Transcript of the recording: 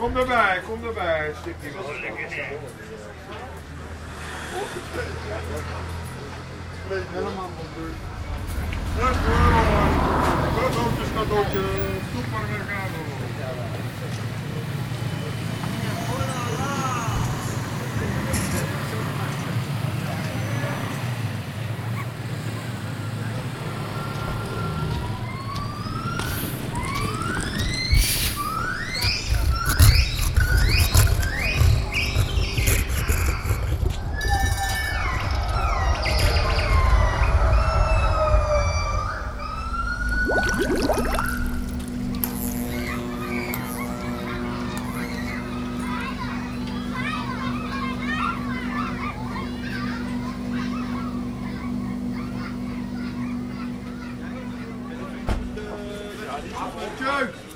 Kom erbij, kom erbij. Stikje. Nee, helemaal niet. Dat is gewoon. Dat een weer gaan. Joe.